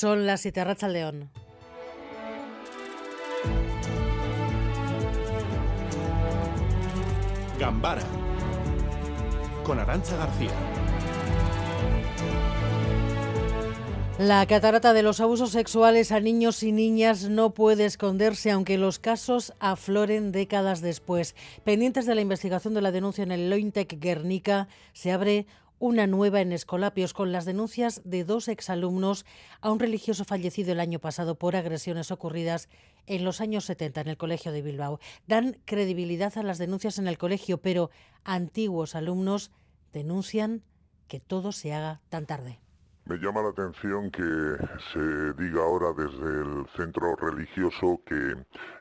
Son las siete al León. Gambara con Arancha García. La catarata de los abusos sexuales a niños y niñas no puede esconderse, aunque los casos afloren décadas después. Pendientes de la investigación de la denuncia en el Lointec Guernica, se abre una nueva en Escolapios con las denuncias de dos exalumnos a un religioso fallecido el año pasado por agresiones ocurridas en los años 70 en el Colegio de Bilbao. Dan credibilidad a las denuncias en el colegio, pero antiguos alumnos denuncian que todo se haga tan tarde. Me llama la atención que se diga ahora desde el centro religioso que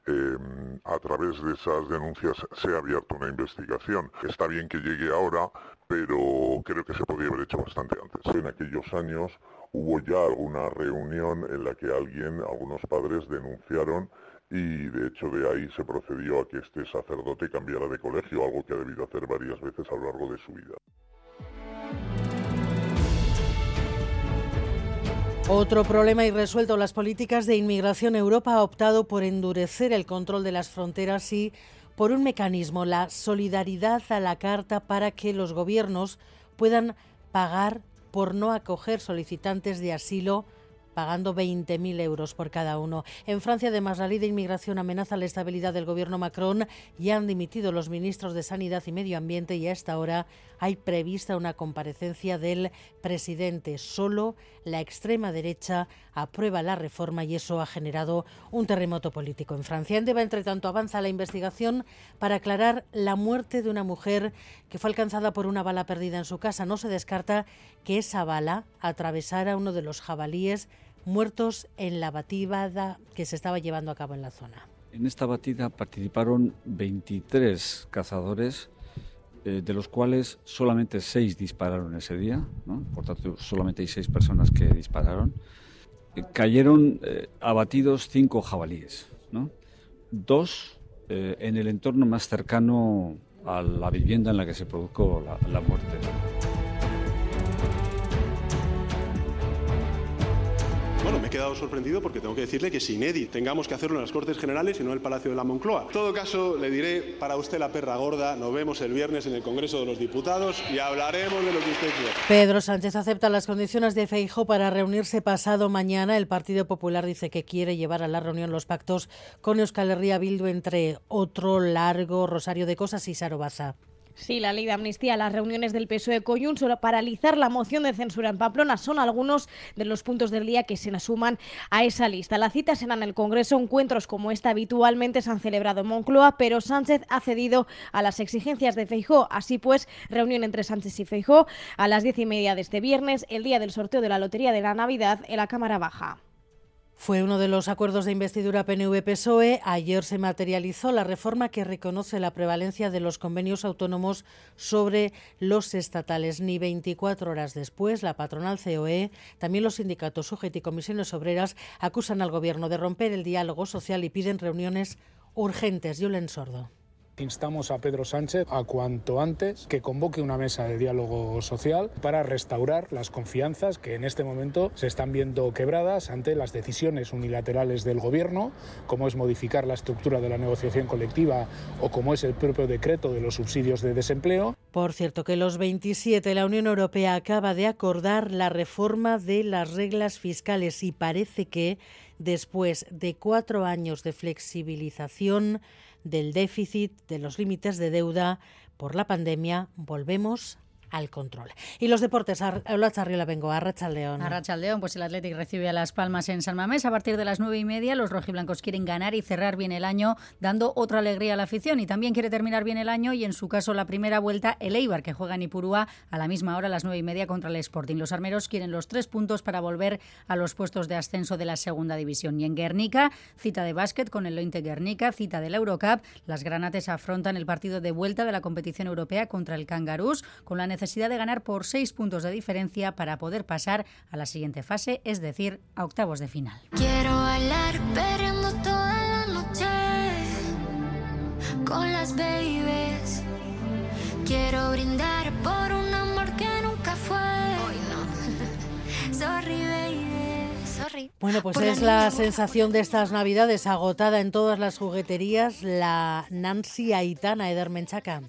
em, a través de esas denuncias se ha abierto una investigación. Está bien que llegue ahora, pero creo que se podría haber hecho bastante antes. En aquellos años hubo ya alguna reunión en la que alguien, algunos padres denunciaron y de hecho de ahí se procedió a que este sacerdote cambiara de colegio, algo que ha debido hacer varias veces a lo largo de su vida. Otro problema irresuelto, las políticas de inmigración. Europa ha optado por endurecer el control de las fronteras y por un mecanismo, la solidaridad a la carta para que los gobiernos puedan pagar por no acoger solicitantes de asilo pagando 20.000 euros por cada uno. En Francia, además, la ley de inmigración amenaza la estabilidad del gobierno Macron y han dimitido los ministros de Sanidad y Medio Ambiente y a esta hora hay prevista una comparecencia del presidente. Solo la extrema derecha aprueba la reforma y eso ha generado un terremoto político en Francia. En Deva, entre tanto, avanza la investigación para aclarar la muerte de una mujer que fue alcanzada por una bala perdida en su casa. No se descarta que esa bala atravesara uno de los jabalíes muertos en la batida que se estaba llevando a cabo en la zona. En esta batida participaron 23 cazadores, eh, de los cuales solamente 6 dispararon ese día, por tanto solamente hay 6 personas que dispararon. Eh, cayeron eh, abatidos 5 jabalíes, dos en el entorno más cercano a la vivienda en la que se produjo la muerte. He quedado sorprendido porque tengo que decirle que es inédito. Tengamos que hacerlo en las Cortes Generales y no en el Palacio de la Moncloa. En todo caso, le diré, para usted la perra gorda, nos vemos el viernes en el Congreso de los Diputados y hablaremos de lo que usted. Pedro Sánchez acepta las condiciones de Feijo para reunirse pasado mañana. El Partido Popular dice que quiere llevar a la reunión los pactos con Euskal Herria Bildu, entre otro largo rosario de cosas y Sarobaza. Sí, la ley de amnistía, las reuniones del PSOE Coyun, solo paralizar la moción de censura en Pamplona son algunos de los puntos del día que se asuman a esa lista. La cita será en el Congreso. Encuentros como esta habitualmente se han celebrado en Moncloa, pero Sánchez ha cedido a las exigencias de Feijó. Así pues, reunión entre Sánchez y Feijó a las diez y media de este viernes, el día del sorteo de la Lotería de la Navidad en la Cámara Baja. Fue uno de los acuerdos de investidura PNV-PSOE. Ayer se materializó la reforma que reconoce la prevalencia de los convenios autónomos sobre los estatales. Ni 24 horas después, la patronal COE, también los sindicatos sujet y comisiones obreras acusan al Gobierno de romper el diálogo social y piden reuniones urgentes. Yulen Sordo. Instamos a Pedro Sánchez a cuanto antes que convoque una mesa de diálogo social para restaurar las confianzas que en este momento se están viendo quebradas ante las decisiones unilaterales del Gobierno, como es modificar la estructura de la negociación colectiva o como es el propio decreto de los subsidios de desempleo. Por cierto, que los 27, la Unión Europea acaba de acordar la reforma de las reglas fiscales y parece que después de cuatro años de flexibilización, del déficit, de los límites de deuda por la pandemia, volvemos al control. Y los deportes, Hola Charriola Vengo, a León. A León, pues el Athletic recibe a Las Palmas en San Mamés a partir de las nueve y media. Los rojiblancos quieren ganar y cerrar bien el año, dando otra alegría a la afición. Y también quiere terminar bien el año y en su caso la primera vuelta, el Eibar, que juega en Ipurúa a la misma hora, a las nueve y media contra el Sporting. Los armeros quieren los tres puntos para volver a los puestos de ascenso de la segunda división. Y en Guernica, cita de básquet con el Lointe Guernica, cita de la Eurocup. Las granates afrontan el partido de vuelta de la competición europea contra el Cangarús con la necesidad de ganar por seis puntos de diferencia para poder pasar a la siguiente fase, es decir, a octavos de final. Quiero bailar toda la noche con las babies. Quiero brindar por un amor que nunca fue. Hoy no. Sorry, baby. Bueno, pues es la sensación de estas navidades agotada en todas las jugueterías, la Nancy Aitana Edermenchaca.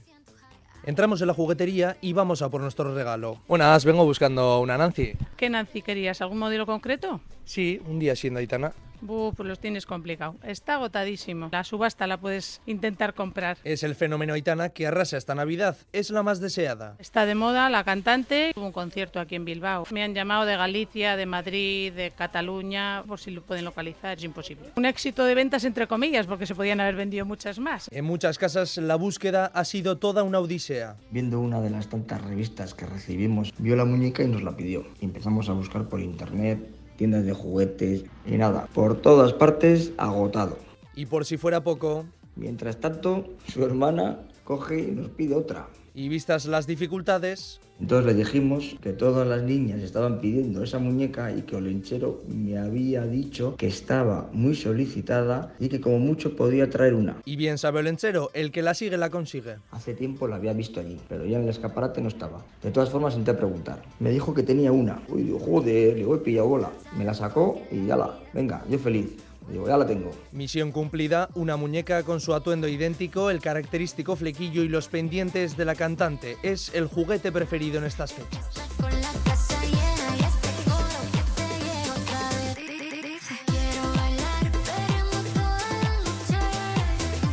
Entramos en la juguetería y vamos a por nuestro regalo. Buenas, vengo buscando una Nancy. ¿Qué Nancy querías? ¿Algún modelo concreto? Sí, un día siendo Aitana. Buf, pues los tienes complicado. Está agotadísimo. La subasta la puedes intentar comprar. Es el fenómeno Aitana que arrasa esta Navidad. Es la más deseada. Está de moda la cantante. Hubo un concierto aquí en Bilbao. Me han llamado de Galicia, de Madrid, de Cataluña, por si lo pueden localizar. Es imposible. Un éxito de ventas entre comillas, porque se podían haber vendido muchas más. En muchas casas la búsqueda ha sido toda una odisea. Viendo una de las tantas revistas que recibimos, vio la muñeca y nos la pidió. Empezamos a buscar por internet, tiendas de juguetes y nada, por todas partes agotado. Y por si fuera poco... Mientras tanto, su hermana coge y nos pide otra. Y vistas las dificultades... Entonces le dijimos que todas las niñas estaban pidiendo esa muñeca y que Olenchero me había dicho que estaba muy solicitada y que como mucho podía traer una. Y bien sabe Olenchero, el que la sigue la consigue. Hace tiempo la había visto allí, pero ya en el escaparate no estaba. De todas formas intenté preguntar. Me dijo que tenía una. Uy, joder, le voy pillado bola. Me la sacó y ya la. Venga, yo feliz. Ya la tengo. Misión cumplida, una muñeca con su atuendo idéntico, el característico flequillo y los pendientes de la cantante. Es el juguete preferido en estas fechas.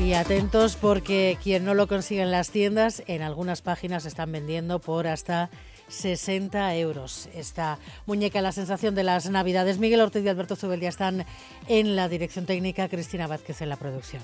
Y atentos porque quien no lo consigue en las tiendas, en algunas páginas están vendiendo por hasta 60 euros. Esta muñeca, la sensación de las Navidades. Miguel Ortiz y Alberto Zubeldia están en la dirección técnica, Cristina Vázquez en la producción.